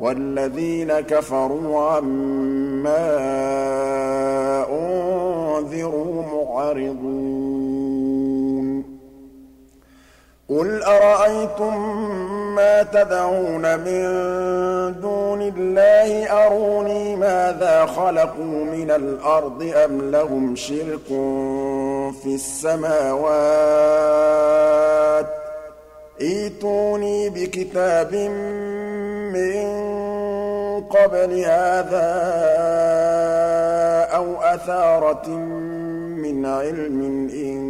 وَالَّذِينَ كَفَرُوا عَمَّا أُنذِرُوا مُعْرِضُونَ. قُلْ أَرَأَيْتُم مَّا تَدْعُونَ مِن دُونِ اللَّهِ؟ أَرُونِي مَاذَا خَلَقُوا مِنَ الْأَرْضِ أَمْ لَهُمْ شِرْكٌ فِي السَّمَاوَاتِ؟ ائْتُونِي بِكِتَابٍ مِّن قَبْلِ هَٰذَا أَوْ أَثَارَةٍ مِّنْ عِلْمٍ إِن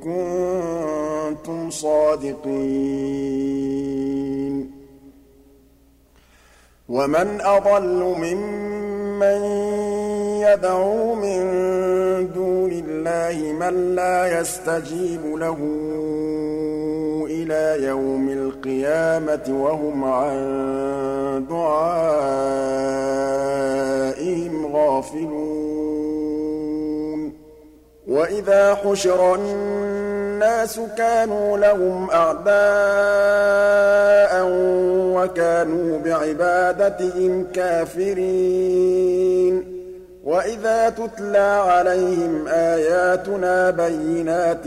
كُنتُمْ صَادِقِينَ. وَمَنْ أَضَلُّ مِمَّن يَدْعُو مِن دُونِ اللَّهِ مَن لَّا يَسْتَجِيبُ لَهُ إِلَىٰ يَوْمِ الْقِيَامَةِ وَهُمْ عَن دُعَائِهِمْ غَافِلُونَ. وَإِذَا حُشِرَ النَّاسُ كَانُوا لَهُمْ أَعْدَاءً وَكَانُوا بِعِبَادَتِهِمْ كَافِرِينَ. وَإِذَا تُتْلَىٰ عَلَيْهِمْ آيَاتُنَا بَيِّنَاتٍ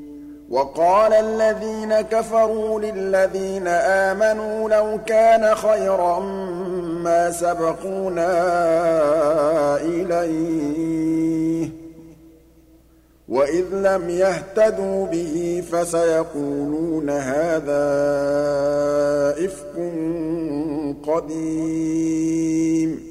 وَقَالَ الَّذِينَ كَفَرُوا لِلَّذِينَ آمَنُوا لَوْ كَانَ خَيْرًا مَّا سَبَقُونَا إِلَيْهِ ۚ. وَإِذْ لَمْ يَهْتَدُوا بِهِ فَسَيَقُولُونَ هَٰذَا إِفْكٌ قَدِيمٌ.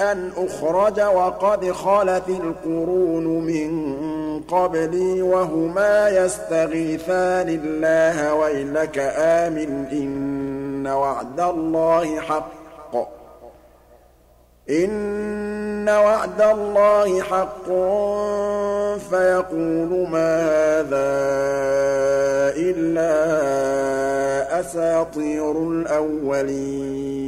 أَنْ أُخْرَجَ وَقَدْ خَلَتِ الْقُرُونُ مِن قَبْلِي وَهُمَا يَسْتَغِيثَانِ اللَّهَ وَيْلَكَ آمِنْ إِنَّ وَعْدَ اللَّهِ حَقٌّ. إِنَّ وَعْدَ اللَّهِ حَقٌّ. فَيَقُولُ مَا هَٰذَا إِلَّا أَسَاطِيرُ الْأَوَّلِينَ.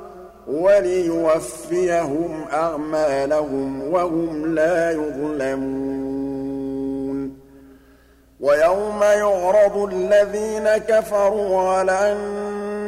وَلِيُوَفِّيَهُمْ أَعْمَالَهُمْ وَهُمْ لَا يُظْلَمُونَ. وَيَوْمَ يُعْرَضُ الَّذِينَ كَفَرُوا عَلَى النَّارِ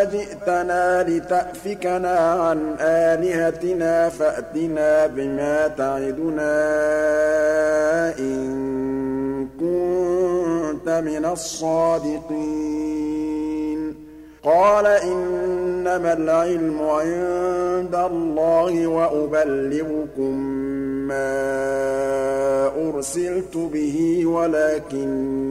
أَجِئْتَنَا لِتَأْفِكَنَا عَنْ آلِهَتِنَا فَأْتِنَا بِمَا تَعِدُنَا إِن كُنتَ مِنَ الصَّادِقِينَ. قَالَ إِنَّمَا الْعِلْمُ عِندَ اللَّهِ وَأُبَلِّغُكُم مَّا أُرْسِلْتُ بِهِ وَلَٰكِنِّي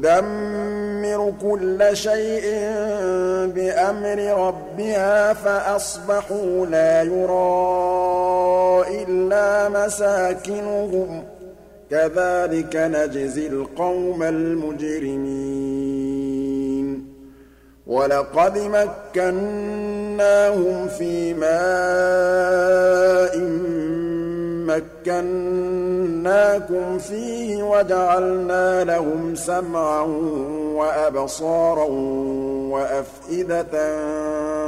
تُدَمِّرُ كُلَّ شَيْءٍ بِأَمْرِ رَبِّهَا فَأَصْبَحُوا لَا يُرَىٰ إِلَّا مَسَاكِنُهُمْ ۚ. كَذَٰلِكَ نَجْزِي الْقَوْمَ الْمُجْرِمِينَ. وَلَقَدْ مَكَّنَّاهُمْ فِي مَاءٍ مَّكَّنَّاكُمْ فِيهِ وَجَعَلْنَا لَهُمْ سَمْعًا وَأَبْصَارًا وَأَفْئِدَةً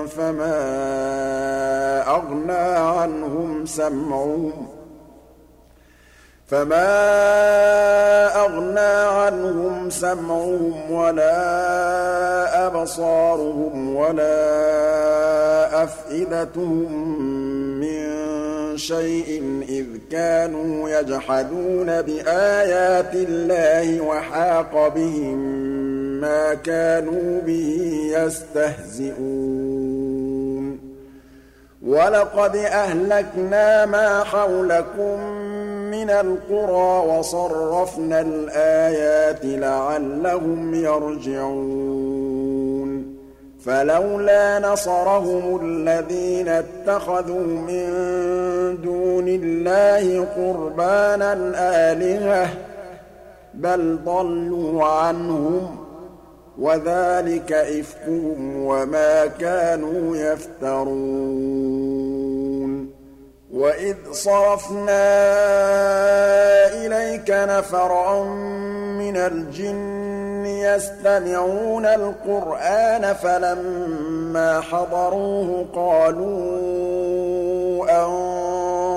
فَمَا أَغْنَىٰ عَنْهُمْ سَمْعُهُمْ فَمَا أَغْنَىٰ عَنْهُمْ سَمْعُهُمْ وَلَا أَبْصَارُهُمْ وَلَا أَفْئِدَتُهُم مِّن شَيْءٍ إِذْ كَانُوا يَجْحَدُونَ بِآيَاتِ اللَّهِ وَحَاقَ بِهِم مَّا كَانُوا بِهِ يَسْتَهْزِئُونَ. وَلَقَدْ أَهْلَكْنَا مَا حَوْلَكُم مِّنَ الْقُرَىٰ وَصَرَّفْنَا الْآيَاتِ لَعَلَّهُمْ يَرْجِعُونَ. فَلَوْلَا نَصَرَهُمُ الَّذِينَ اتَّخَذُوا مِن دُونِ اللَّهِ قُرْبَانًا آلِهَةً ۖ بَلْ ضَلُّوا عَنْهُمْ وَذَٰلِكَ إِفْكُهُمْ وَمَا كَانُوا يَفْتَرُونَ. وَإِذْ صَرَفْنَا إِلَيْكَ نَفَرًا مِّنَ الْجِنِّ يَسْتَمِعُونَ الْقُرْآنَ فَلَمَّا حَضَرُوهُ قَالُوا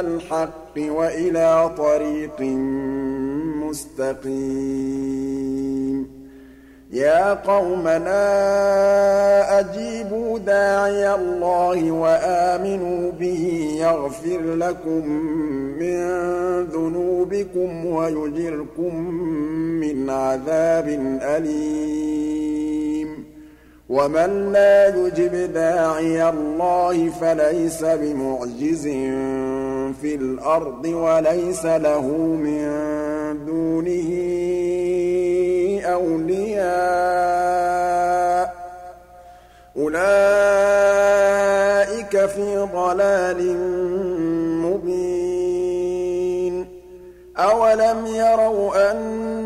إِلَى الْحَقِّ وَإِلَىٰ طَرِيقٍ مُّسْتَقِيمٍ. يَا قَوْمَنَا أَجِيبُوا دَاعِيَ اللَّهِ وَآمِنُوا بِهِ يَغْفِرْ لَكُم مِّن ذُنُوبِكُمْ وَيُجِرْكُم مِّنْ عَذَابٍ أَلِيمٍ. وَمَن لَّا يُجِبْ دَاعِيَ اللَّهِ فَلَيْسَ بِمُعْجِزٍ فِي الْأَرْضِ وَلَيْسَ لَهُ مِن دُونِهِ أَوْلِيَاءُ ۚ. أُولَٰئِكَ فِي ضَلَالٍ مُّبِينٍ. أَوَلَمْ يَرَوْا أَنَّ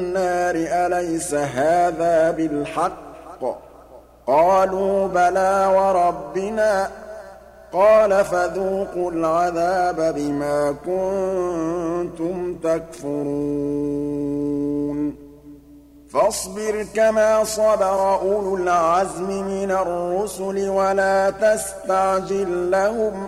النَّارِ أَلَيْسَ هَٰذَا بِالْحَقِّ ۖ؟ قَالُوا بَلَىٰ وَرَبِّنَا ۚ. قَالَ فَذُوقُوا الْعَذَابَ بِمَا كُنتُمْ تَكْفُرُونَ. فاصبر كما صبر أولو العزم من الرسل ولا تستعجل لهم.